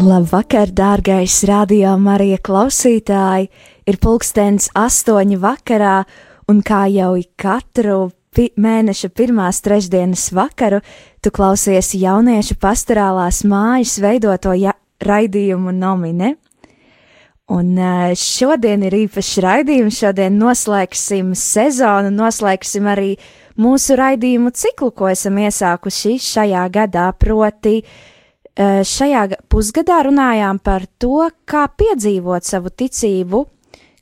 Labvakar, dārgais radio Marija klausītāji! Ir pulkstens astoņi vakarā, un kā jau katru pi mēneša pirmās trešdienas vakaru, tu klausies jauniešu pastorālās mājas veidoto ja raidījumu nomine. Un ā, šodien ir īpašs raidījums, šodien noslēgsim sezonu, noslēgsim arī mūsu raidījumu ciklu, ko esam iesākuši šajā gadā, proti Eh, šajā ga- pusgadā runājām par to, kā piedzīvot savu ticību,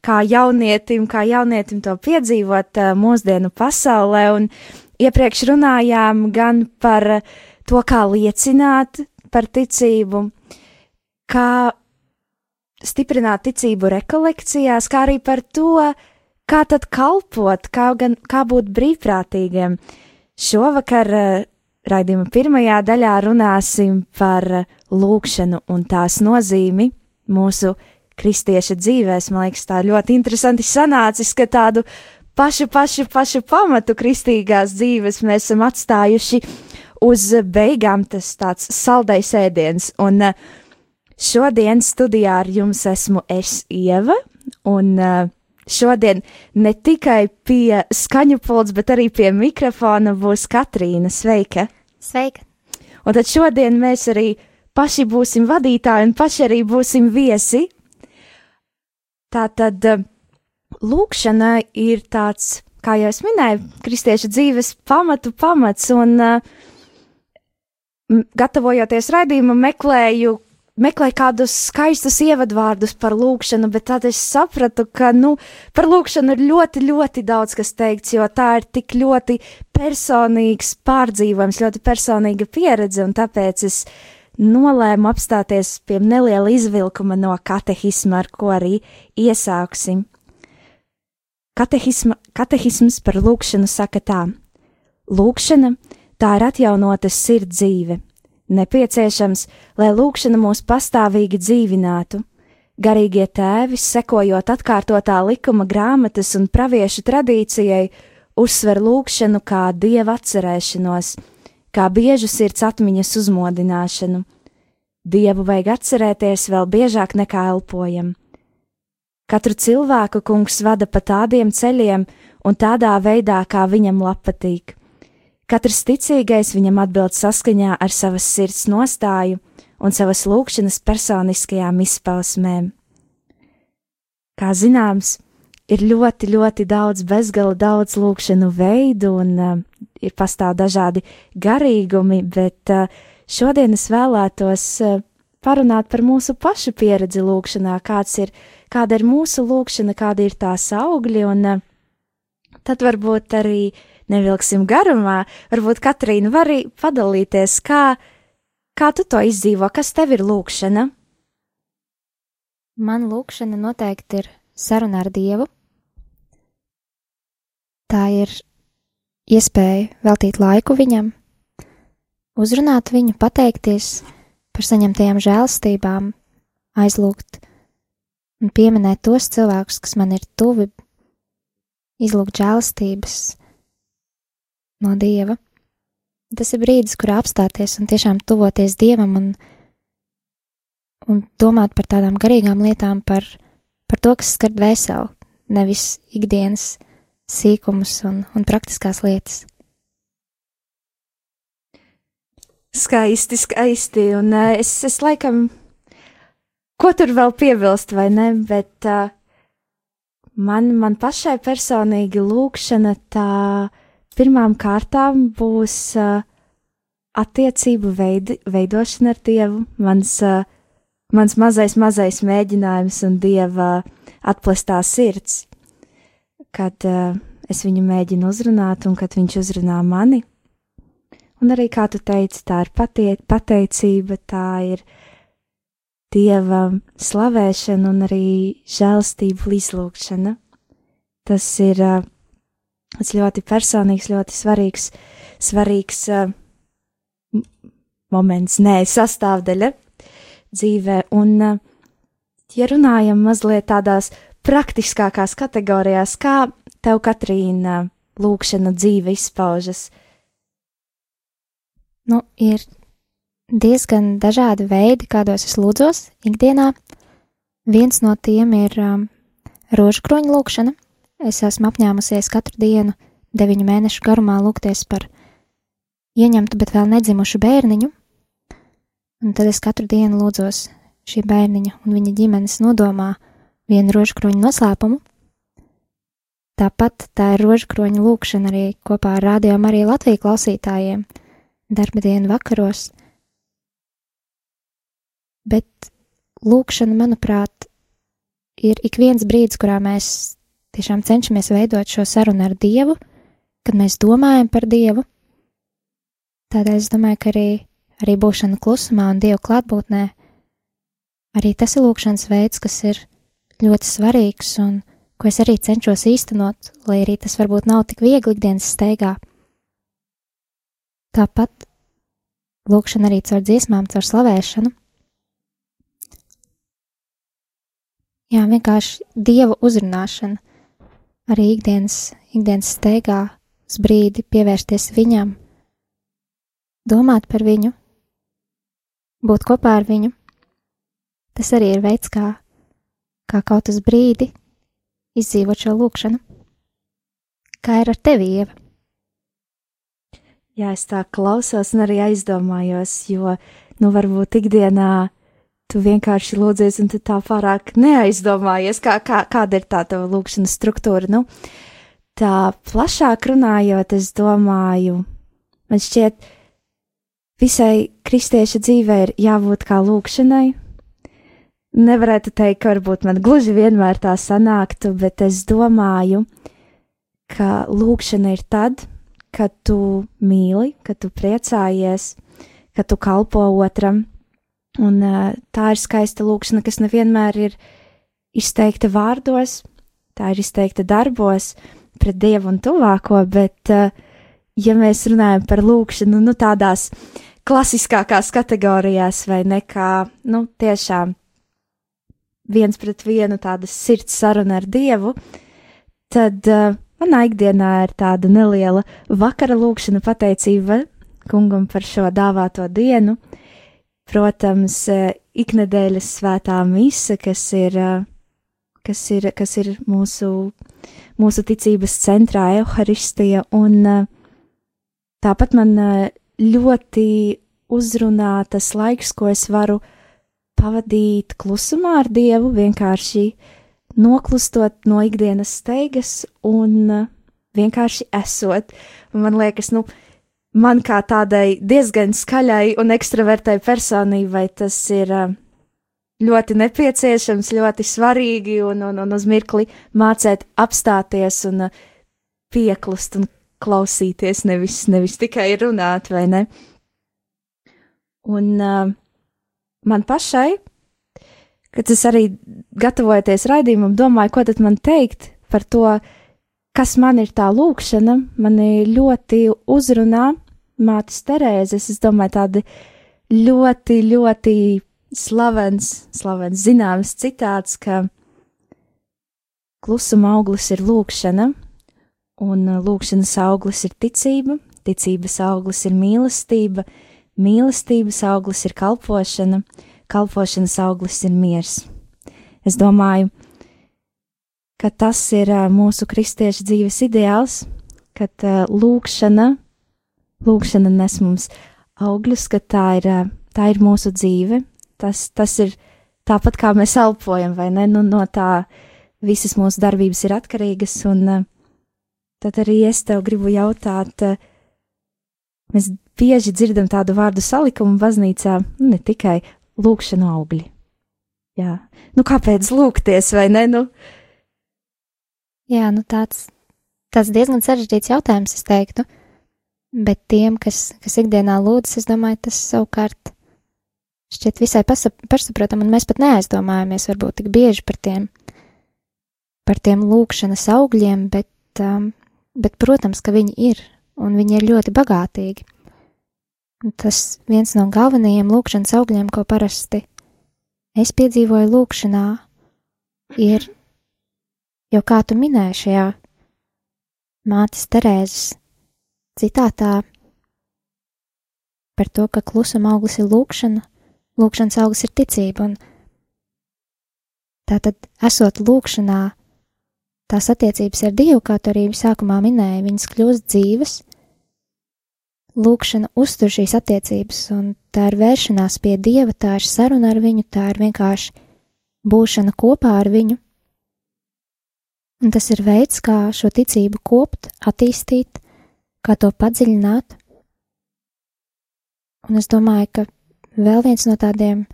kā jaunietim, kā jaunietim to piedzīvot eh, mūsdienu pasaulē, un iepriekš runājām gan par eh, to, kā liecināt par ticību, kā stiprināt ticību rekolekcijās, kā arī par to, kā tad kalpot, kā, gan, kā būt brīvprātīgiem. Šovakar eh, raidījuma pirmajā daļā runāsim par eh, lūkšanu un tās nozīmi mūsu kristieša dzīvēs. Man liekas, tā ļoti interesanti sanācis, ka tādu pašu, pašu, pašu pamatu kristīgās dzīves mēs esam atstājuši uz beigām, tas tāds saldais ēdiens. Un eh, šodien studijā ar jums esmu es Ieva, un eh, šodien ne tikai pie skaņu pults, bet arī pie mikrofona būs Katrīna. Sveika! Sveika! Un tad šodien mēs arī paši būsim vadītāji un paši arī būsim viesi. Tā tad eh, lūkšana ir tāds, kā jau es minēju, kristiešu dzīves pamatu pamats, un uh, gatavojoties raidījumu, meklēju, meklēju kādus skaistus ievadvārdus par lūkšanu, bet tad es sapratu, ka, nu, par lūkšanu ir ļoti, ļoti daudz kas teikts, jo tā ir tik ļoti personīgs pārdzīvojums, ļoti personīga pieredze, un tāpēc es nolēmu apstāties pie neliela izvilkuma no katehisma, ar ko arī iesāksim. Katehisma, katehisms par lūkšanu saka tā: Lūkšana tā ir atjaunota sirds dzīve. Nepieciešams, lai lūkšana mūs pastāvīgi dzīvinātu. Garīgie tēvi, sekojot atkārtotā likuma grāmatas un praviešu tradīcijai, uzsver lūkšanu kā dieva atcerēšanos, kā biežu sirds atmiņas uzmodināšanu. Dievu vajag atcerēties vēl biežāk nekā elpojam. Katru cilvēku kungs vada pa tādiem ceļiem un tādā veidā, kā viņam patīk. Katrs ticīgais viņam atbild saskaņā ar savas sirds nostāju un savas lūkšanas personiskajām izpausmēm. Kā zināms, ir ļoti, ļoti daudz, bezgala daudz lūkšanu veidu, un uh, ir pastāv dažādi garīgumi, bet uh, šodien es vēlētos uh, parunāt par mūsu pašu pieredzi lūkšanā, kāds ir, kāda ir mūsu lūkšana, kādi ir tās augļi, un uh, tad varbūt arī nevilksim garumā, varbūt Katrīna var arī padalīties, kā, kā tu to izdzīvo, kas tev ir lūkšana? Man lūkšana noteikti ir saruna ar Dievu. Tā ir iespēja veltīt laiku viņam, uzrunāt viņu, pateikties par saņemtajām žēlstībām, aizlūgt un pieminēt tos cilvēkus, kas man ir tuvi, izlūgt žēlstības no Dieva. Tas ir brīdis, kurā apstāties un tiešām tuvoties Dievam un, un domāt par tādām garīgām lietām, par, par to, kas skar dvēseli, nevis ikdienas sīkumus un, un praktiskās lietas. Skaisti, skaisti, un uh, es, es laikam, ko tur vēl piebilst, vai ne, bet uh, man, man pašai personīgi lūkšana tā pirmām kārtām būs uh, attiecību veidi, veidošana ar Dievu, mans, uh, mans mazais, mazais mēģinājums un Dieva atplestā sirds, kad uh, es viņu mēģinu uzrunāt un kad viņš uzrunā mani. Un arī, kā tu teici, tā ir patie, pateicība, tā ir dieva slavēšana un arī žēlstību izlūkšana. Tas ir uh, tas ļoti personīgs, ļoti svarīgs, svarīgs uh, moments, nē, sastāvdaļa dzīvē. Un, uh, ja runājam mazliet tādās praktiskākās kategorijās, kā tev, Katrīna, lūkšana dzīve izpaužas? Nu, ir diezgan dažādi veidi, kādos es lūdzos ikdienā. Viens no tiem ir um, rožkroņa lūkšana. Es esmu apņēmusies katru dienu, deviņu mēnešu garumā, lūgties par ieņemtu, bet vēl nedzimušu bērniņu. Un tad es katru dienu lūdzos šī bērniņa un viņa ģimenes nodomā vienu rožkroņa noslēpumu. Tāpat tā ir rožkroņa lūkšana arī kopā ar Rādio Mariju Latviju klausītājiem darba dienu vakaros. Bet lūkšana, manuprāt, ir ik viens brīdis, kurā mēs tiešām cenšamies veidot šo sarunu ar Dievu, kad mēs domājam par Dievu. Tādēļ es domāju, ka arī, arī būšana klusumā un Dieva klātbūtnē, arī tas ir lūkšanas veids, kas ir ļoti svarīgs un ko es arī cenšos īstenot, lai arī tas varbūt nav tik viegli ikdienas steigā. Tāpat lūkšana arī caur dziesmām, caur slavēšanu. Jā, vienkārši dievu uzrunāšana, arī ikdienas, ikdienas steigā, uz brīdi pievērsties viņam, domāt par viņu, būt kopā ar viņu. Tas arī ir veids, kā kā kaut uz brīdi izdzīvot šo lūkšanu. Kā ir ar tevi, Ieva? Jā, es tā klausos un arī aizdomājos, jo, nu, varbūt ikdienā tu vienkārši lūdzies, un tu tā pārāk neaizdomājies, kā, kā, kāda ir tā tava lūkšanas struktūra. Nu, tā plašāk runājot, es domāju, man šķiet, visai kristieša dzīvē ir jābūt kā lūkšanai, nevarētu teikt, ka varbūt man gluži vienmēr tā sanāktu, bet es domāju, ka lūkšana ir tad, kad tu mīli, kad tu priecājies, kad tu kalpo otram. Un uh, tā ir skaista lūkšana, kas nevienmēr ir izteikta vārdos, tā ir izteikta darbos pret dievu un tuvāko, bet, uh, ja mēs runājam par lūkšanu, nu tādās klasiskākās kategorijās vai nekā, nu tiešām viens pret vienu tāda sirds saruna ar Dievu, tad uh, manā ikdienā ir tāda neliela vakara lūkšana pateicība kungam par šo dāvāto dienu. Protams, uh, iknedēļas svētā mise, kas ir, uh, kas ir, kas ir mūsu, mūsu ticības centrā, Euharistija, un uh, tāpat man ļoti uzrunā tas laiks, ko es varu pavadīt klusumā ar Dievu, vienkārši noklustot no ikdienas steigas un vienkārši esot. Man liekas, nu, man kā tādai diezgan skaļai un ekstravertai personībai tas ir uh, ļoti nepieciešams, ļoti svarīgi un, un, un uz mirkli mācīt apstāties un uh, pieklust un klausīties, nevis, nevis tikai runāt, vai ne? Un uh, man pašai, kad es arī gatavojoties raidījumam, domāju, ko tad man teikt par to, kas man ir tā lūkšana, mani ļoti uzrunā mātes Terēzes, es domāju, tādi ļoti, ļoti slavens, slavens zināms citāts, ka klusuma auglis ir lūkšana, un lūkšanas auglis ir ticība, ticības auglis ir mīlestība, Mīlestības auglis ir kalpošana, kalpošanas auglis ir miers. Es domāju, ka tas ir mūsu kristiešu dzīves ideāls, kad lūkšana, lūkšana nes mums augļus, ka tā ir, tā ir mūsu dzīve. Tas, tas ir tāpat kā mēs elpojam, vai ne? Nu, no tā visas mūsu darbības ir atkarīgas, un tad arī es tev gribu jautāt, mēs bieži dzirdam tādu vārdu salikumu baznīcā, nu, ne tikai lūkšanu augļi. jā, nu kāpēc lūgties, vai ne? Nu, Jā, nu tāds, tāds diezgan sarežģīts jautājums, es teiktu. Bet tiem, kas, kas ikdienā lūdzas, es domāju, tas savukārt šķiet visai pašsaprotam, un mēs pat neaizdomājamies varbūt tik bieži par tiem, par tiem lūkšanas augļiem, bet, um, bet, protams, ka viņi ir, un viņi ir ļoti bagātīgi. Un tas viens no galvenajiem lūkšanas augļiem, ko parasti es piedzīvoju lūkšanā, ir jo kā tu minēji šajā mātes Terēzes citātā par to, ka klusuma auglis ir lūkšana, lūkšanas auglis ir ticība, un tātad, esot lūkšanā, tās attiecības ar Dievu, kā tu arī sākumā minēji, viņas kļūst dzīves, lūkšana uztur šīs attiecības, un tā ir vēršanās pie Dieva, tā ir saruna ar viņu, tā ir vienkārši būšana kopā ar viņu, Un tas ir veids, kā šo ticību kopt, attīstīt, kā to padziļināt. Un es domāju, ka vēl viens no tādiem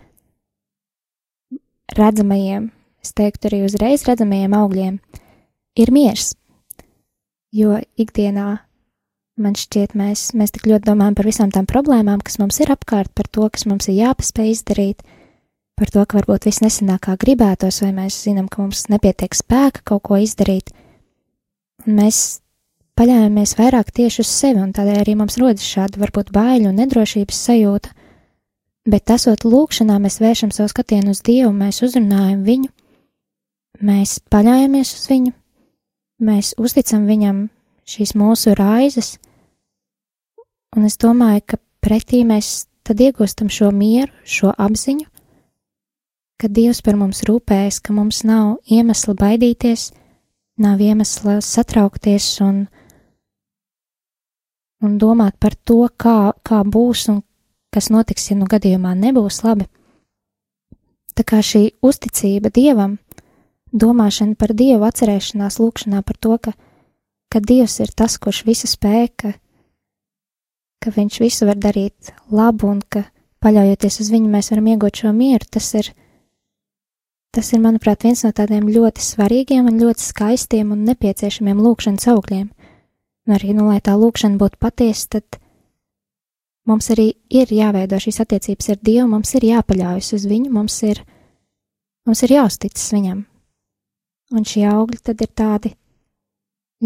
redzamajiem, es teiktu arī uzreiz redzamajiem augļiem, ir miers. Jo ikdienā man šķiet, mēs, mēs tik ļoti domājam par visām tām problēmām, kas mums ir apkārt, par to, kas mums ir jāpaspēj izdarīt, par to, ka varbūt viss nesanāk kā gribētos, vai mēs zinām, ka mums nepietiek spēka kaut ko izdarīt. Un mēs paļaujamies vairāk tieši uz sevi, un tādēļ arī mums rodas šāda varbūt baiļu un nedrošības sajūta. Bet esot lūkšanā, mēs vēršam savu skatienu uz Dievu, mēs uzrunājam viņu, mēs paļaujamies uz viņu, mēs uzticam viņam šīs mūsu raizes, un es domāju, ka pretī mēs tad iegūstam šo mieru, šo apziņu, ka Dievs par mums rūpējas, ka mums nav iemesla baidīties, nav iemesla satraukties un, un domāt par to, kā, kā būs un kas notiks, ja nu gadījumā nebūs labi. Tā kā šī uzticība Dievam, domāšana par Dievu, atcerēšanās lūkšanā par to, ka, ka Dievs ir tas, kurš visu spēj, ka, ka Viņš visu var darīt labu un ka paļaujoties uz Viņu mēs varam iegūt šo mieru, tas ir Tas ir, manuprāt, viens no tādiem ļoti svarīgiem un ļoti skaistiem un nepieciešamiem lūkšanas augļiem. Un arī, nu, lai tā lūkšana būtu patiesa, tad mums arī ir jāveido šīs attiecības ar Dievu, mums ir jāpaļaujas uz viņu, mums ir, mums ir jāuzticas viņam. Un šie augļi tad ir tādi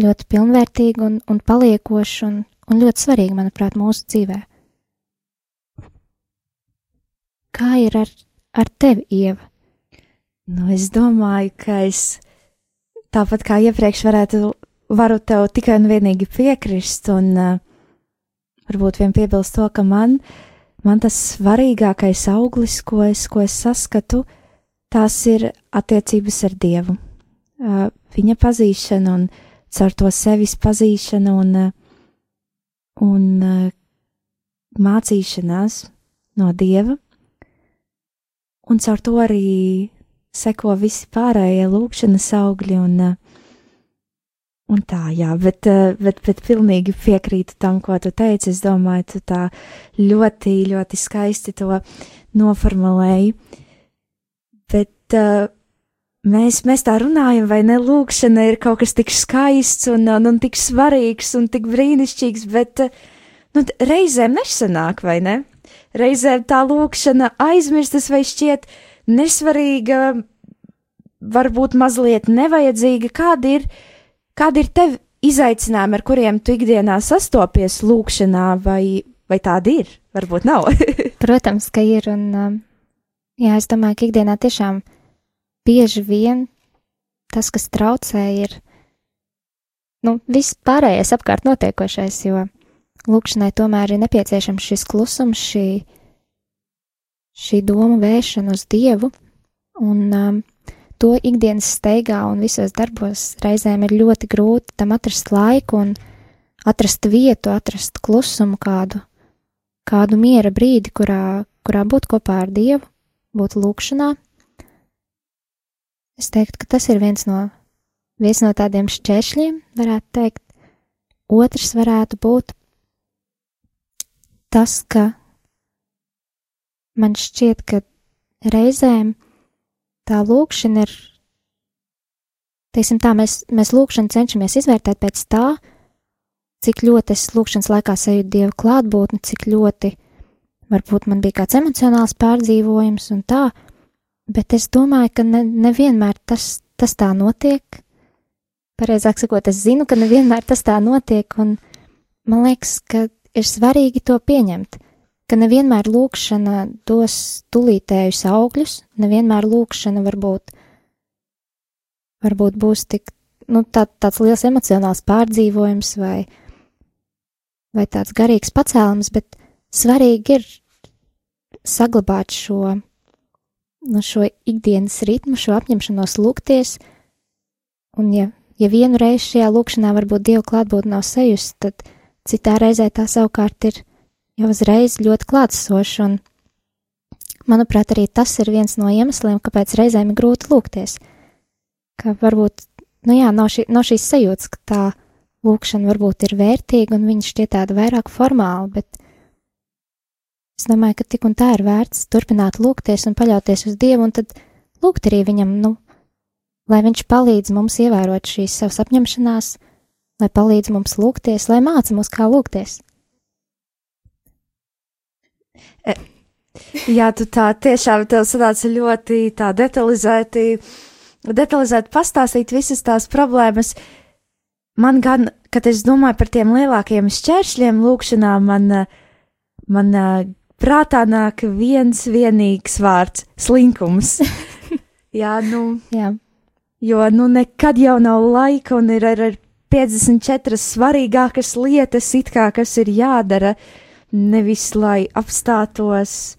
ļoti pilnvērtīgi un, un paliekoši un, un ļoti svarīgi, manuprāt, mūsu dzīvē. Kā ir ar, ar tevi, Ieva? Nu, es domāju, ka es tāpat kā iepriekš varētu, varu tev tikai un vienīgi piekrist, un uh, varbūt vien piebilst to, ka man, man tas svarīgākais auglis, ko es, ko es saskatu, tās ir attiecības ar Dievu. Uh, viņa pazīšana un caur to sevis pazīšana un, uh, un uh, mācīšanās no Dieva, un caur to arī seko visi pārējie lūkšanas augļi un, eh, un tā, jā, bet, eh, bet, bet pilnīgi piekrītu tam, ko tu teici. Es domāju, tu tā ļoti, ļoti skaisti to noformulēji. Bet uh, mēs, mēs tā runājam, vai ne? Lūkšana ir kaut kas tik skaists un, un, un tik svarīgs un tik brīnišķīgs, bet nu, reizēm nesanāk, vai ne? Reizēm tā lūkšana aizmirstas vai šķiet, uh, nesvarīga, varbūt mazliet nevajadzīga. Kādi ir, kādi ir tev izaicinājumi, ar kuriem tu ikdienā sastopies lūkšanā, vai, vai tādi ir? Varbūt nav. Protams, ka ir, un um, jā, es domāju, ka ikdienā tiešām bieži vien tas, kas traucē, ir nu, viss pārējais apkārt notiekošais, jo lūkšanai tomēr ir nepieciešams šis klusums, šī šī doma vēršana uz Dievu, un um, to ikdienas steigā un visos darbos reizēm ir ļoti grūti tam atrast laiku un atrast vietu, atrast klusumu kādu, kādu miera brīdi, kurā, kurā būt kopā ar Dievu, būt lūkšanā. Es teiktu, ka tas ir viens no, viens no tādiem šķēršļiem, varētu teikt. Otrs varētu būt tas, ka man šķiet, ka reizēm tā lūkšana ir, teiksim tā, mēs, mēs lūkšanu cenšamies izvērtēt pēc tā, cik ļoti es lūkšanas laikā sajūtu Dievu klātbūtni, cik ļoti varbūt man bija kāds emocionāls pārdzīvojums un tā, bet es domāju, ka ne, nevienmēr tas, tas tā notiek. Pareizāk sakot, es zinu, ka nevienmēr tas tā notiek, un man liekas, ka ir svarīgi to pieņemt, ka nevienmēr lūkšana dos tulītējus augļus, nevienmēr lūkšana varbūt, varbūt būs tik, nu, tā, tāds liels emocionāls pārdzīvojums vai, vai tāds garīgs pacēlums, bet svarīgi ir saglabāt šo, nu, šo ikdienas ritmu, šo apņemšanos lūgties, un ja, ja vienu reizi šajā lūkšanā varbūt Dievu klātbūt nav sajust, tad citā reizē tā savukārt ir jau uzreiz ļoti klātsoša, un, manuprāt, arī tas ir viens no iemesliem, kāpēc reizēm ir grūti lūgties, ka varbūt, nu jā, nav, šī, nav šīs sajūtas, ka tā lūkšana varbūt ir vērtīga, un viņa šķiet tāda vairāk formāla, bet es domāju, ka tik un tā ir vērts turpināt lūgties un paļauties uz Dievu, un tad lūgt arī viņam, nu, lai viņš palīdz mums ievērot šīs savas apņemšanās, lai palīdz mums lūgties, lai māca mūs, kā lūgties. E, jā, tu tā tiešām tev sanāca ļoti tā detalizēti, detalizēti pastāstīt visas tās problēmas. Man gan, kad es domāju par tiem lielākiem šķēršļiem lūkšanā, man, man prātā nāk viens vienīgs vārds - slinkums. jā, nu. Jā. Jo, nu, nekad jau nav laika un ir ar 54 svarīgākas lietas, it kā kas ir jādara, nevis lai apstātos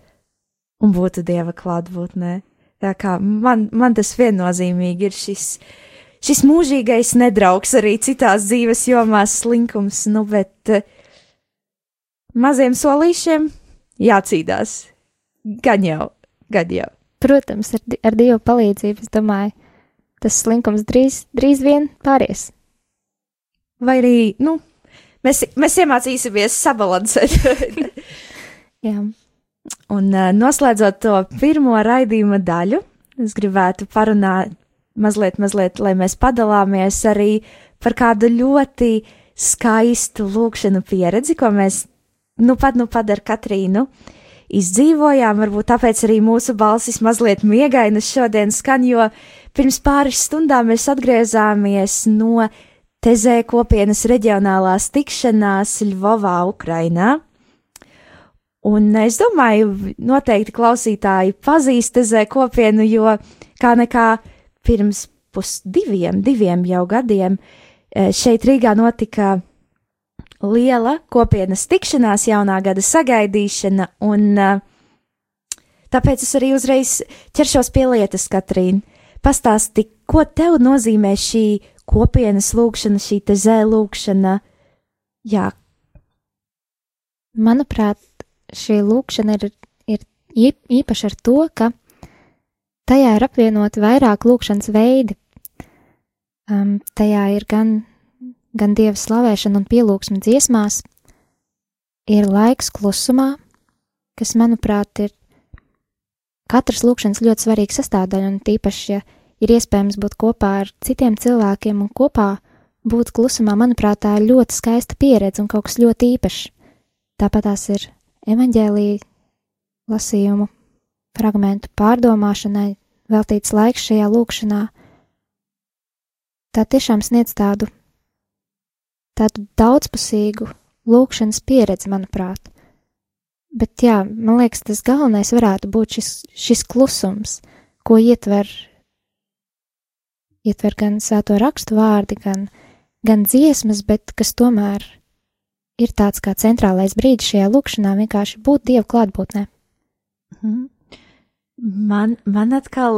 un būtu dieva klātbūtnē. Tā kā man, man tas viennozīmīgi ir šis, šis mūžīgais nedraugs arī citās dzīves jomās slinkums, nu, bet uh, maziem solīšiem jācīdās. Gan jau, gan jau. Protams, ar, ar Dieva palīdzību, es domāju, tas slinkums drīz, drīz vien pāries vai arī, nu, mēs, mēs iemācīsimies sabalansēt. Jā. Un uh, noslēdzot to pirmo raidījuma daļu, es gribētu parunāt mazliet, mazliet, lai mēs padalāmies arī par kādu ļoti skaistu lūkšanu pieredzi, ko mēs nu pat, nu pat ar Katrīnu izdzīvojām. Varbūt tāpēc arī mūsu balsis mazliet miegainas šodien skan, jo pirms pāris stundām mēs atgriezāmies no Tezē kopienas reģionālās tikšanās Ļvovā, Ukrainā. Un es domāju, noteikti klausītāji pazīst Tezē kopienu, jo kā nekā pirms pusdiviem, diviem jau gadiem eh, šeit Rīgā notika liela kopienas tikšanās, jaunā gada sagaidīšana, un eh, tāpēc es arī uzreiz ķeršos pie lietas, Katrīna. Pastāsti, ko tev nozīmē šī kopienas lūkšana, šī te zēlūkšana. Jā. Manuprāt, šī lūkšana ir, ir īpaša ar to, ka tajā ir apvienoti vairāk lūkšanas veidi. Um, tajā ir gan, gan dieva slavēšana un pielūgsme dziesmās, ir laiks klusumā, kas, manuprāt, ir katras lūkšanas ļoti svarīga sastāvdaļa, un tīpaši, ja ir iespējams būt kopā ar citiem cilvēkiem un kopā būt klusumā, manuprāt, tā ir ļoti skaista pieredze un kaut kas ļoti īpašs. Tāpat tās ir evaņģēlīja lasījumu fragmentu pārdomāšanai, veltīts laiks šajā lūkšanā. Tā tiešām sniedz tādu, tādu daudzpusīgu lūkšanas pieredzi, manuprāt. Bet jā, man liekas, tas galvenais varētu būt šis, šis klusums, ko ietver ietver gan svēto rakstu vārdi, gan, gan dziesmas, bet kas tomēr ir tāds kā centrālais brīdis šajā lūkšanā, vienkārši būt Dieva klātbūtnē. Mhm. Man, man atkal,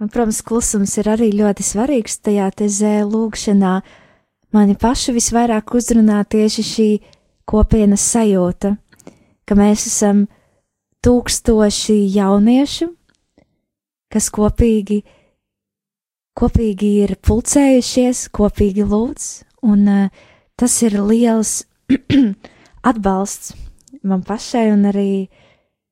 man, protams, klusums ir arī ļoti svarīgs tajā tezē lūkšanā. Mani pašu visvairāk uzrunā tieši šī kopienas sajūta, ka mēs esam tūkstoši jauniešu, kas kopīgi uh, kopīgi ir pulcējušies, kopīgi lūdz, un uh, tas ir liels atbalsts man pašai un arī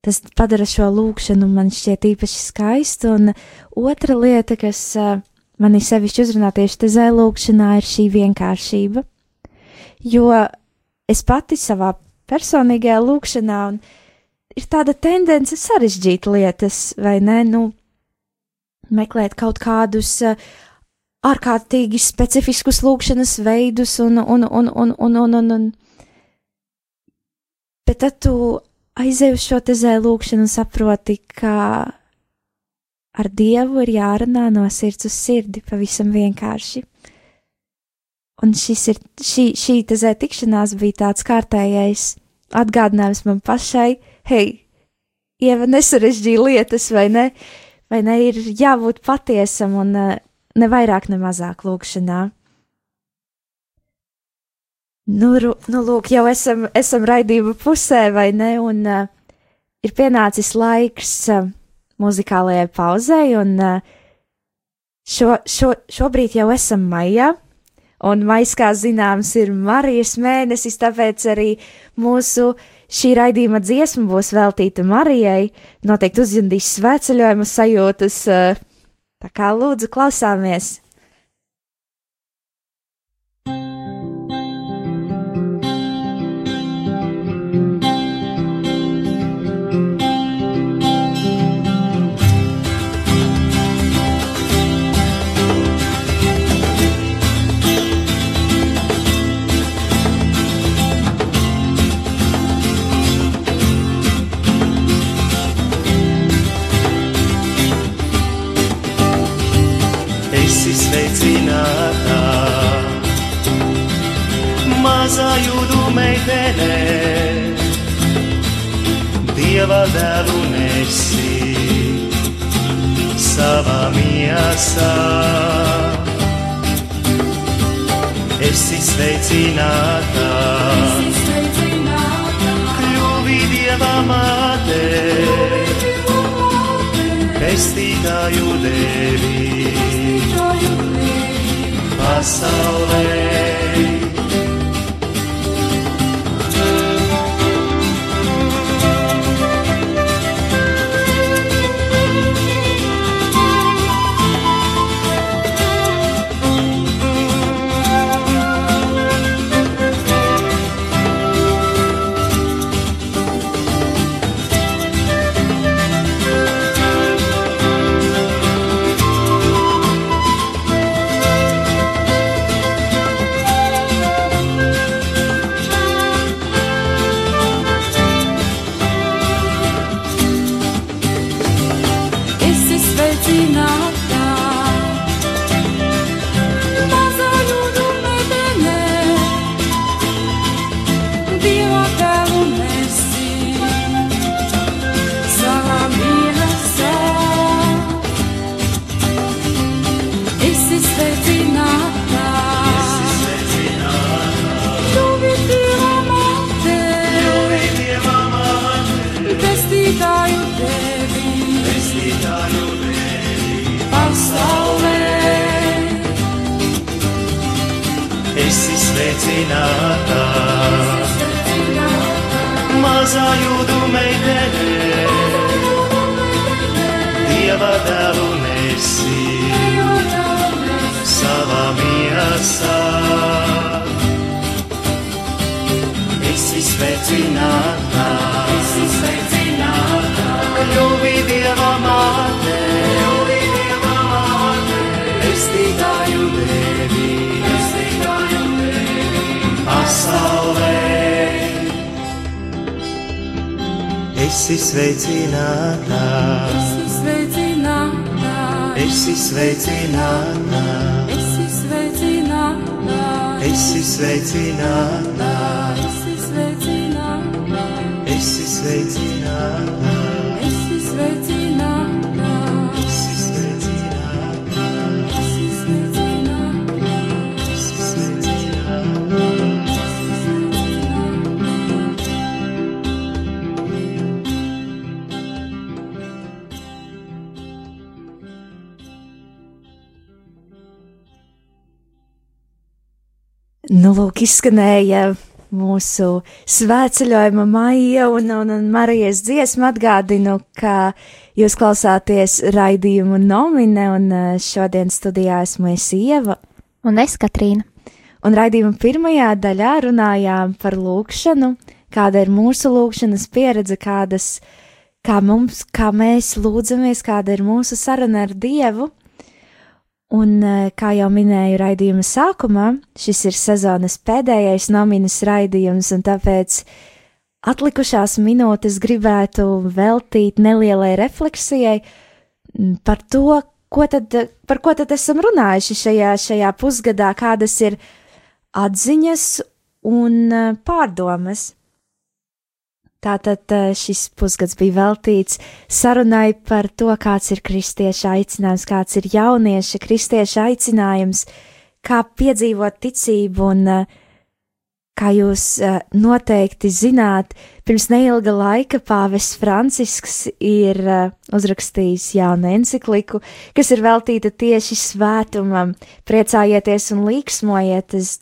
tas padara šo lūkšanu man šķiet īpaši skaistu, un otra lieta, kas uh, mani sevišķi uzrunā tieši tezē lūkšanā, ir šī vienkāršība, jo es pati savā personīgajā lūkšanā, un ir tāda tendence sarežģīt lietas, vai ne, nu, meklēt kaut kādus uh, ārkārtīgi specifiskus lūkšanas veidus un, un, un, un, un, un, un, un. bet tad tu aizej uz šo te zēlūkšanu un saproti, ka ar Dievu ir jārunā no sirds uz sirdi, pavisam vienkārši. Un šis ir, šī, šī te zē tikšanās bija tāds kārtējais atgādinājums man pašai, hei, Ieva nesarežģīja lietas, vai ne? Vai ne, ir jābūt patiesam un uh, ne vairāk, ne mazāk lūkšanā. Nu, ru, nu, lūk, jau esam, esam raidījuma pusē, vai ne? Un uh, ir pienācis laiks uh, muzikālajai pauzei, un uh, šo, šo, šobrīd jau esam maijā. Un maijs, kā zināms, ir Marijas mēnesis, tāpēc arī mūsu šī raidījuma dziesma būs veltīta Marijai. Noteikti uzjundīs svētceļojuma sajūtas, uh, tā kā lūdzu klausāmies! Sveicinātā, esi sveicinātā, kļuvi Dieva māte, kļuvi Dieva māte, pestītāju devi, pestītāju devi, pasaulē. Esi sveicinātā, Esi sveicināta, esi sveicinātā, esi sveicināta, esi sveicinātā, esi sveicinātā. esi sveicināta, Esi sveicināta, esi sveicināta, esi sveicināta. Nu, lūk, izskanēja mūsu svētceļojuma maija un, un, un Marijas dziesmu atgādinu, ka jūs klausāties raidījumu nomine un uh, šodien studijā esmu es Ieva. Un es, Katrīna. Un raidījuma pirmajā daļā runājām par lūkšanu, kāda ir mūsu lūkšanas pieredze, kādas, kā mums, kā mēs lūdzamies, kāda ir mūsu saruna ar Dievu. Un, eh, kā jau minēju raidījuma sākumā, šis ir sezonas pēdējais nominas raidījums, un tāpēc atlikušās minūtes gribētu veltīt nelielai refleksijai par to, ko tad, par ko tad esam runājuši šajā, šajā pusgadā, kādas ir atziņas un eh, pārdomas. Tātad eh, šis pusgads bija veltīts sarunai par to, kāds ir kristieša aicinājums, kāds ir jaunieša kristieša aicinājums, kā piedzīvot ticību un eh, kā jūs eh, noteikti zināt, pirms neilga laika pāvests Francisks ir uzrakstījis jaunu encikliku, kas ir veltīta tieši svētumam. Priecājieties un līksmojiet! Es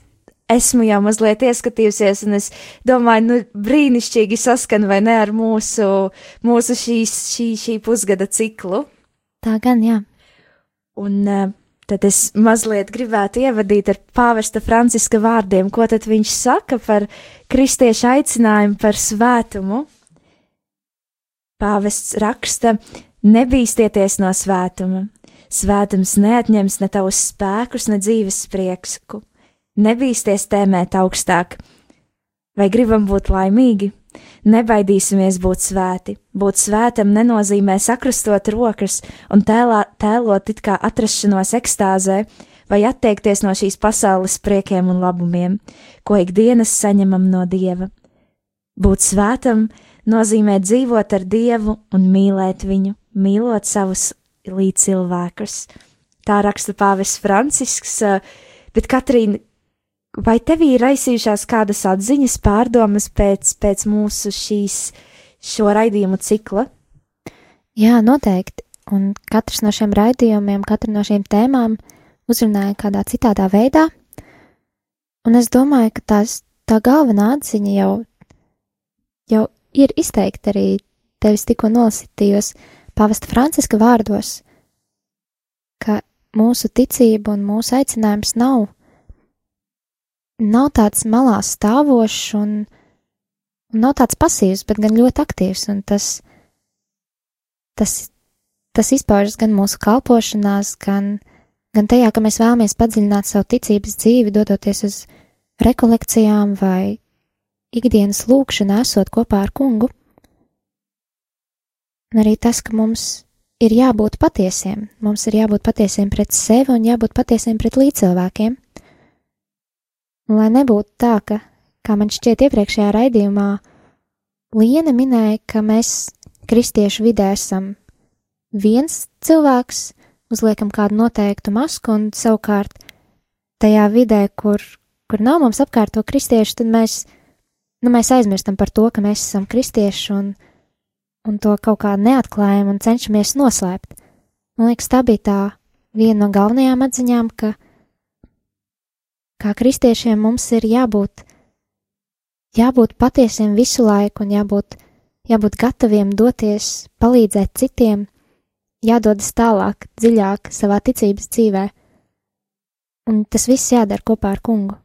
esmu jau mazliet ieskatījusies, un es domāju, nu, brīnišķīgi saskan vai ne ar mūsu, mūsu šīs, šī, šī pusgada ciklu. Tā gan, jā. Un uh, tad es mazliet gribētu ievadīt ar pāvesta Franciska vārdiem, ko tad viņš saka par kristiešu aicinājumu par svētumu. Pāvests raksta: Nebīsties no svētuma. Svētums neatņems ne tavus spēkus, ne dzīves prieksku nebīsties tēmēt augstāk. Vai gribam būt laimīgi? Nebaidīsimies būt svēti. Būt svētam nenozīmē sakrustot rokas un tēlā, tēlot it kā atrašanos ekstāzē, vai atteikties no šīs pasaules priekiem un labumiem, ko ikdienas saņemam no dieva. Būt svētam nozīmē dzīvot ar dievu un mīlēt viņu, mīlot savus līdzcilvēkus. Tā raksta Pāvests Francisks, bet Katrīna, vai tev ir raisījušās kādas atziņas, pārdomas pēc, pēc mūsu šīs, šo raidījumu cikla? Jā, noteikti. Un katrs no šiem raidījumiem, katra no šīm tēmām uzrunāja kādā citādā veidā. Un es domāju, ka tās, tā galvenā atziņa jau, jau ir izteikta arī tevis tikko nolasītajos pavasta Franciska vārdos, ka mūsu ticība un mūsu aicinājums nav nav tāds malā stāvošs un, un nav tāds pasīvs, bet gan ļoti aktīvs, un tas, tas, tas izpaužas gan mūsu kalpošanās, gan, gan tajā, ka mēs vēlamies padziļināt savu ticības dzīvi, dodoties uz rekolekcijām vai ikdienas lūkšanu, esot kopā ar kungu. Un arī tas, ka mums ir jābūt patiesiem, mums ir jābūt patiesiem pret sevi un jābūt patiesiem pret līdzcilvēkiem. Lai nebūtu tā, ka, kā man šķiet iepriekšējā raidījumā, Liena minēja, ka mēs kristiešu vidē esam viens cilvēks, uzliekam kādu noteiktu masku, un savukārt tajā vidē, kur, kur nav mums apkārt to kristiešu, tad mēs, nu, mēs aizmirstam par to, ka mēs esam kristieši un, un to kaut kā neatklājam un cenšamies noslēpt. Man liekas, tā bija tā viena no galvenajām atziņām, ka kā kristiešiem mums ir jābūt, jābūt patiesiem visu laiku un jābūt, jābūt gataviem doties, palīdzēt citiem, jādodas tālāk, dziļāk savā ticības dzīvē, un tas viss jādara kopā ar kungu.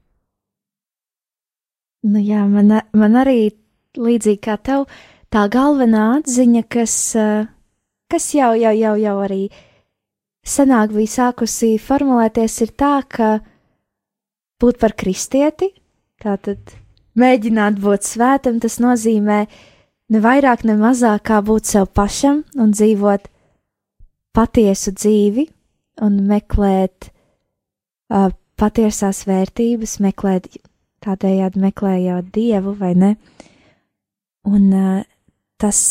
Nu jā, man, man arī līdzīgi kā tev, tā galvenā atziņa, kas, kas jau, jau, jau, jau arī senāk bija sākusi formulēties, ir tā, ka būt par kristieti, tātad mēģināt būt svētam, tas nozīmē ne vairāk, ne mazāk kā būt sev pašam un dzīvot patiesu dzīvi un meklēt uh, patiesās vērtības, meklēt tādējādi meklējot dievu vai ne. Un uh, tas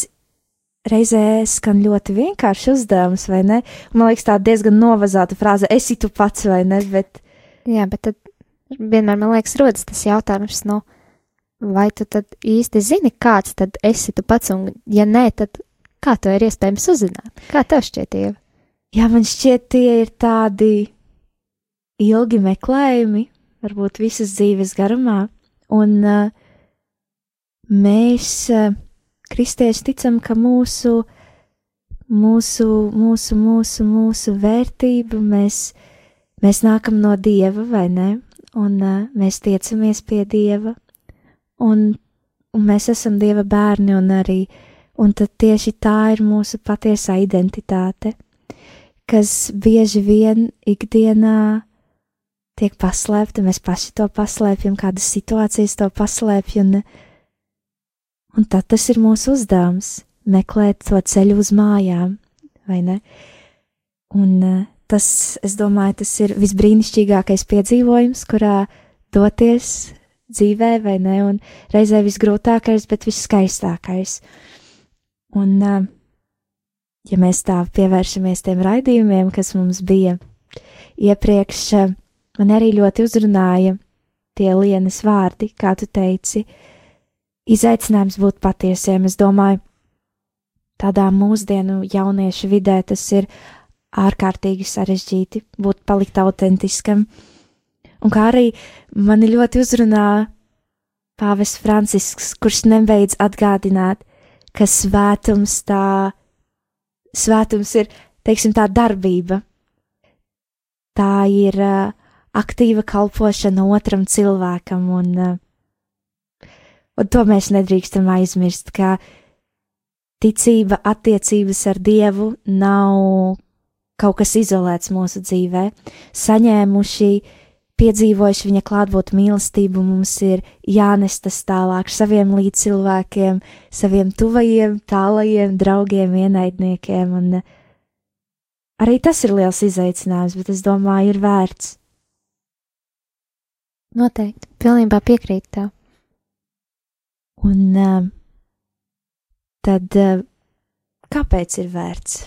reizē skan ļoti vienkārši uzdevums, vai ne? Man liekas, tā diezgan novazāta frāze - esi tu pats vai ne, bet. Jā, bet tad vienmēr man liekas, rodas tas jautājums, nu, vai tu tad īsti zini, kāds tad esi tu pats, un ja nē, tad kā to ir iespējams uzzināt? Kā tev šķiet, Ieva? Jā, man šķiet, tie ir tādi ilgi meklējumi, varbūt visas dzīves garumā, un uh, mēs, uh, kristieši, ticam, ka mūsu, mūsu, mūsu, mūsu, mūsu vērtība, mēs, mēs nākam no dieva, vai ne? Un uh, mēs tiecamies pie dieva, un, un mēs esam dieva bērni, un arī, un tieši tā ir mūsu patiesā identitāte, kas bieži vien ikdienā tiek paslēpta, mēs paši to paslēpjam, kādas situācijas to paslēpj, un, un tad tas ir mūsu uzdevums - meklēt to ceļu uz mājām, vai ne? Un tas, es domāju, tas ir visbrīnišķīgākais piedzīvojums, kurā doties dzīvē, vai ne, un reizē visgrūtākais, bet visskaistākais. Un, ja mēs tā pievēršamies tiem raidījumiem, kas mums bija iepriekš, man arī ļoti uzrunāja tie lienas vārdi, kā tu teici, izaicinājums būt patiesiem. Es domāju, tādā mūsdienu jauniešu vidē tas ir ārkārtīgi sarežģīti būt palikt autentiskam. Un kā arī mani ļoti uzrunā Pāvests Francisks, kurš nebeidz atgādināt, ka svētums tā, svētums ir, teiksim, tā darbība. Tā ir uh, aktīva kalpošana otram cilvēkam, un, uh, un to mēs nedrīkstam aizmirst, ka ticība, attiecības ar Dievu nav kaut kas izolēts mūsu dzīvē. Saņēmuši, piedzīvojuši viņa klātbūtni mīlestību, mums ir jānes tas tālāk saviem līdzcilvēkiem, saviem tuvajiem, tālajiem draugiem, ienaidniekiem, un uh, arī tas ir liels izaicinājums, bet es domāju, ir vērts. Noteikti, pilnībā piekrītu tev. Un uh, tad, uh, kāpēc ir vērts?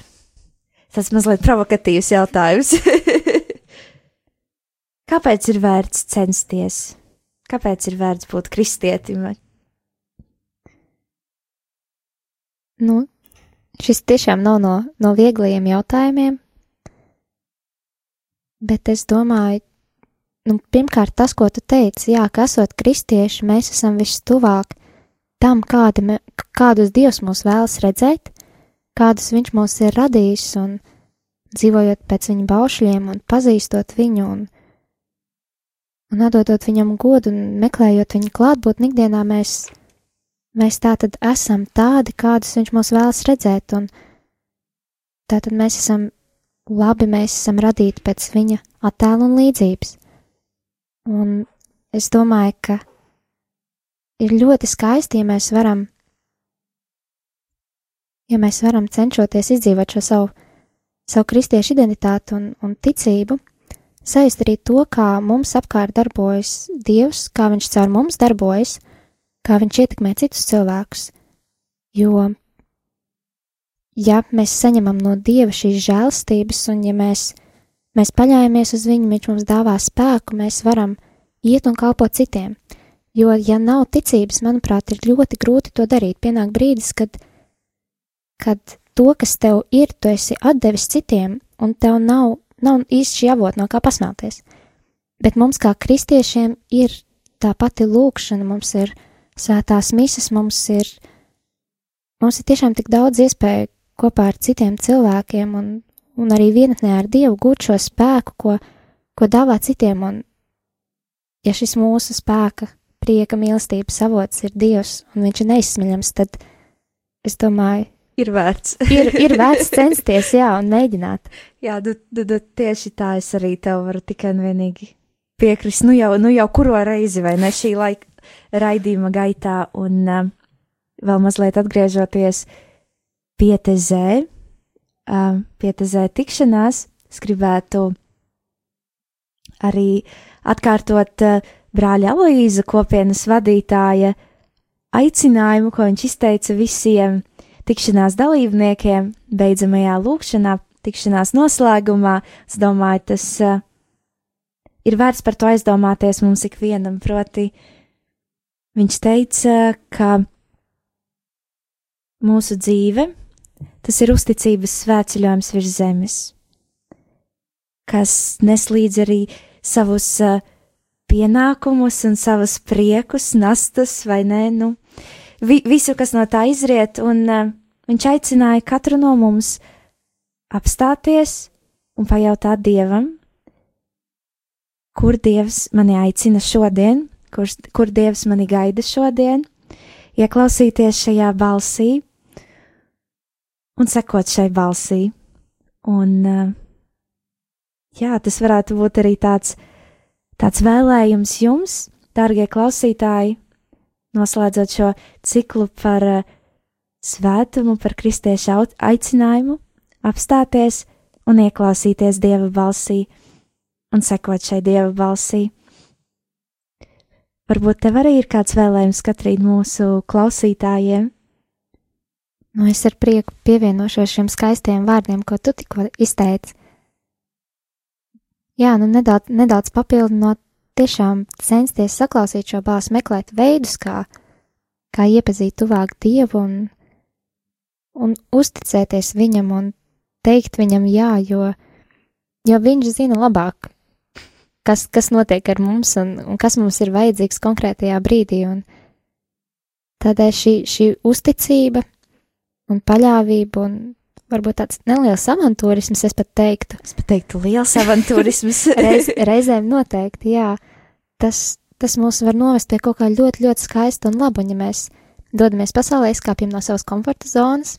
Tas mazliet provokatīvs jautājums. kāpēc ir vērts censties? Kāpēc ir vērts būt kristietim? Nu, šis tiešām nav no, no vieglajiem jautājumiem, bet es domāju, nu, pirmkārt, tas, ko tu teici, jā, ka esot kristieši, mēs esam vistuvāk tam, kāda me, kādus dievs mūs vēlas redzēt, kādus viņš mūs ir radījis, un dzīvojot pēc viņa baušļiem, un pazīstot viņu, un, un atdodot viņam godu, un meklējot viņa klātbūtni ikdienā, mēs, mēs tā tad esam tādi, kādus viņš mūs vēlas redzēt, un tā tad mēs esam labi, mēs esam radīti pēc viņa attēlu un līdzības. Un es domāju, ka ir ļoti skaisti, ja mēs varam, ja mēs varam cenšoties izdzīvot šo savu, savu kristiešu identitāti un, un ticību, sajust arī to, kā mums apkārt darbojas Dievs, kā Viņš caur mums darbojas, kā Viņš ietekmē citus cilvēkus. Jo, ja mēs saņemam no Dieva šīs žēlstības, un ja mēs Mēs paļāvāmies uz viņu, viņš mums dāvā spēku, mēs varam iet un kalpot citiem. Jo, ja nav ticības, manuprāt, ir ļoti grūti to darīt. Pienāk brīdis, kad, kad to, kas tev ir, tu esi atdevis citiem, un tev nav, nav īsti šī avota, no kā pasmelties. Bet mums, kā kristiešiem, ir tā pati lūkšana, mums ir svētās misas, mums ir, mums ir tiešām tik daudz iespēju kopā ar citiem cilvēkiem un, un arī vienatnē ar Dievu gūt šo spēku, ko, ko dāvā citiem. Un, ja šis mūsu spēka, prieka, mīlestības avots ir Dievs un viņš ir neizsmeļams, tad es domāju, Ir vērts. ir, ir vērts censties, jā, un mēģināt. Jā, tu, tu, tu, tieši tā es arī tev varu tikai un vienīgi piekrist. Nu jau, nu jau kuro reizi, vai ne šī laika raidījuma gaitā, un uh, vēl mazliet atgriežoties pie tezē, uh, pietezē tikšanās, es gribētu arī atkārtot uh, brāļa Aloīza kopienas vadītāja aicinājumu, ko viņš izteica visiem tikšanās dalībniekiem beidzamajā lūkšanā, tikšanās noslēgumā. Es domāju, tas uh, ir vērts par to aizdomāties mums ikvienam, proti viņš teica, ka mūsu dzīve Tas ir uzticības svētceļojums virs zemes, kas nes līdz arī savus uh, pienākumus un savus priekus, nastas vai nē, nu, vi, visu, kas no tā izriet, un uh, viņš aicināja katru no mums apstāties un pajautāt Dievam, kur Dievs mani aicina šodien, kur, kur Dievs mani gaida šodien, ieklausīties šajā balsī un sekot šai balsī. Un, uh, jā, tas varētu būt arī tāds, tāds vēlējums jums, dārgie klausītāji, noslēdzot šo ciklu par uh, svētumu, par kristiešu aicinājumu, apstāties un ieklausīties Dieva balsī un sekot šai Dieva balsī. Varbūt tev arī ir kāds vēlējums, Katrīna, mūsu klausītājiem? Nu, es ar prieku pievienošos šiem skaistiem vārdiem, ko tu tikko izteici. Jā, nu nedaudz, nedaudz papildinot, tiešām censties saklausīt šo balsi, meklēt veidus, kā, kā iepazīt tuvāk Dievu un, un uzticēties viņam un teikt viņam jā, jo, jo viņš zina labāk, kas, kas notiek ar mums un, un kas mums ir vajadzīgs konkrētajā brīdī. Un tādēļ šī, šī uzticība un paļāvība un varbūt tāds neliels avantūrisms, es pat teiktu. Es pat teiktu, liels avantūrisms. Reiz, reizēm noteikti, jā. Tas, tas mūs var novest pie kaut kā ļoti, ļoti skaista un laba, un ja mēs dodamies pasaulē, izkāpjam no savas komforta zonas,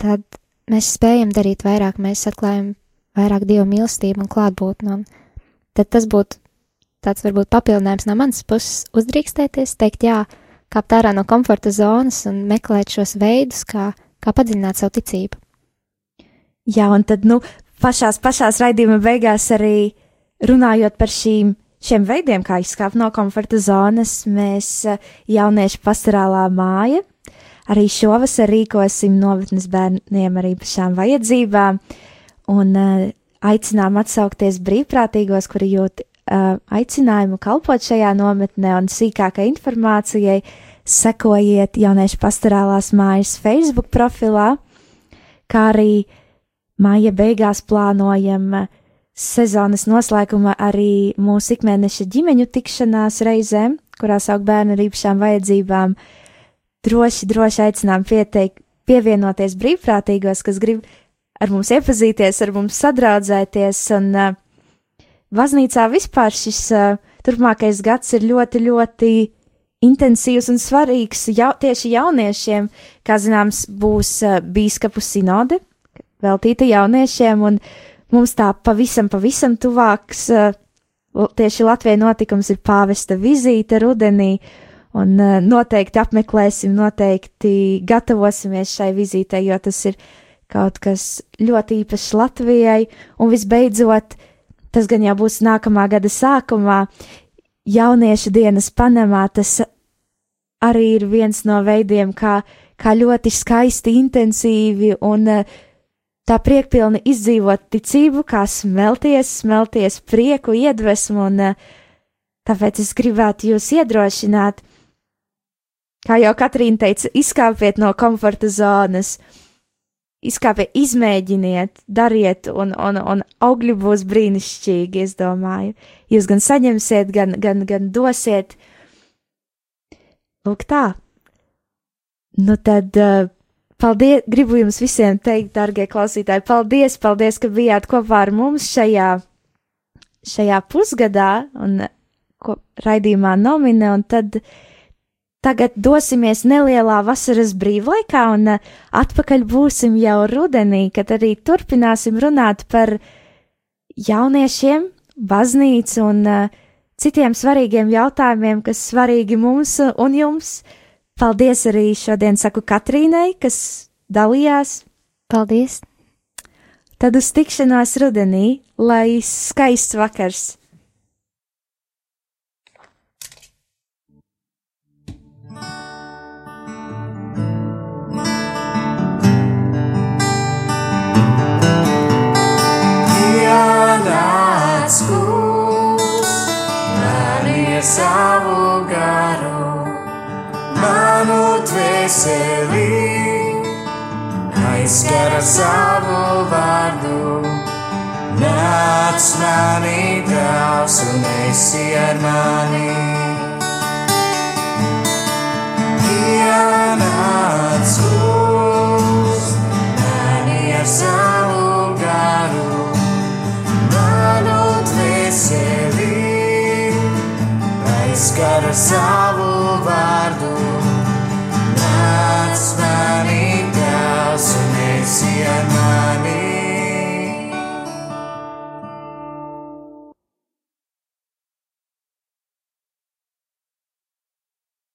tad mēs spējam darīt vairāk, mēs atklājam vairāk dievu mīlestību un klātbūtni, un tad tas būtu tāds varbūt papildinājums no manas puses uzdrīkstēties, teikt jā, kāpt ārā no komforta zonas un meklēt šos veidus, kā, kā padziļināt savu ticību. Jā, un tad, nu, pašās, pašās raidījuma beigās arī runājot par šīm, šiem veidiem, kā izkāpt no komforta zonas, mēs eh, jauniešu pastorālā māja. Arī šovasar rīkosim novatnes bērniem ar īpašām vajadzībām un uh, aicinām atsaukties brīvprātīgos, kuri jūt uh, aicinājumu kalpot šajā nometnē un sīkākai informācijai. Sekojiet jauniešu pastorālās mājas Facebook profilā, kā arī māja beigās plānojam sezonas noslēgumā arī mūsu ikmēneša ģimeņu tikšanās reizēm, kurās aug bērni ar īpašām vajadzībām. Droši, droši aicinām pieteikt, pievienoties brīvprātīgos, kas grib ar mums iepazīties, ar mums sadraudzēties, un uh, baznīcā vispār šis uh, turpmākais gads ir ļoti, ļoti intensīvs un svarīgs jau, tieši jauniešiem. Kā zināms, būs uh, bīskapu sinode veltīta jauniešiem, un mums tā pavisam, pavisam tuvāks uh, tieši Latvijai notikums ir pāvesta vizīte rudenī, un uh, noteikti apmeklēsim, noteikti gatavosimies šai vizītei, jo tas ir kaut kas ļoti īpašs Latvijai, un visbeidzot, tas gan jau būs nākamā gada sākumā, jauniešu dienas Panamā, tas arī ir viens no veidiem, kā, kā ļoti skaisti, intensīvi un uh, tā priekpilni izdzīvot ticību, kā smelties, smelties prieku, iedvesmu, un uh, tāpēc es gribētu jūs iedrošināt, kā jau Katrīna teica, izkāpiet no komforta zonas, izkāpiet, izmēģiniet, dariet, un, un, un augļi būs brīnišķīgi, es domāju. Jūs gan saņemsiet, gan, gan, gan dosiet. Lūk tā. Nu tad. Uh, Paldies, gribu jums visiem teikt, darbie klausītāji, paldies, paldies, ka bijāt kopā ar mums šajā, šajā pusgadā un ko, raidījumā nomine, un tad tagad dosimies nelielā vasaras brīvlaikā un uh, atpakaļ būsim jau rudenī, kad arī turpināsim runāt par jauniešiem, baznīcu un uh, citiem svarīgiem jautājumiem, kas svarīgi mums un jums. Paldies arī šodien saku Katrīnai, kas dalījās. Paldies! Tad uz tikšanās rudenī, lai skaists vakars! Ienāc kungs, mani savu garu, dvēselī, aizskara savu vārdu. Nāc manī tās un esi ar mani. Ienāc uz mani ar savu garu, manu dvēselī, aizskara savu vārdu. Ar mani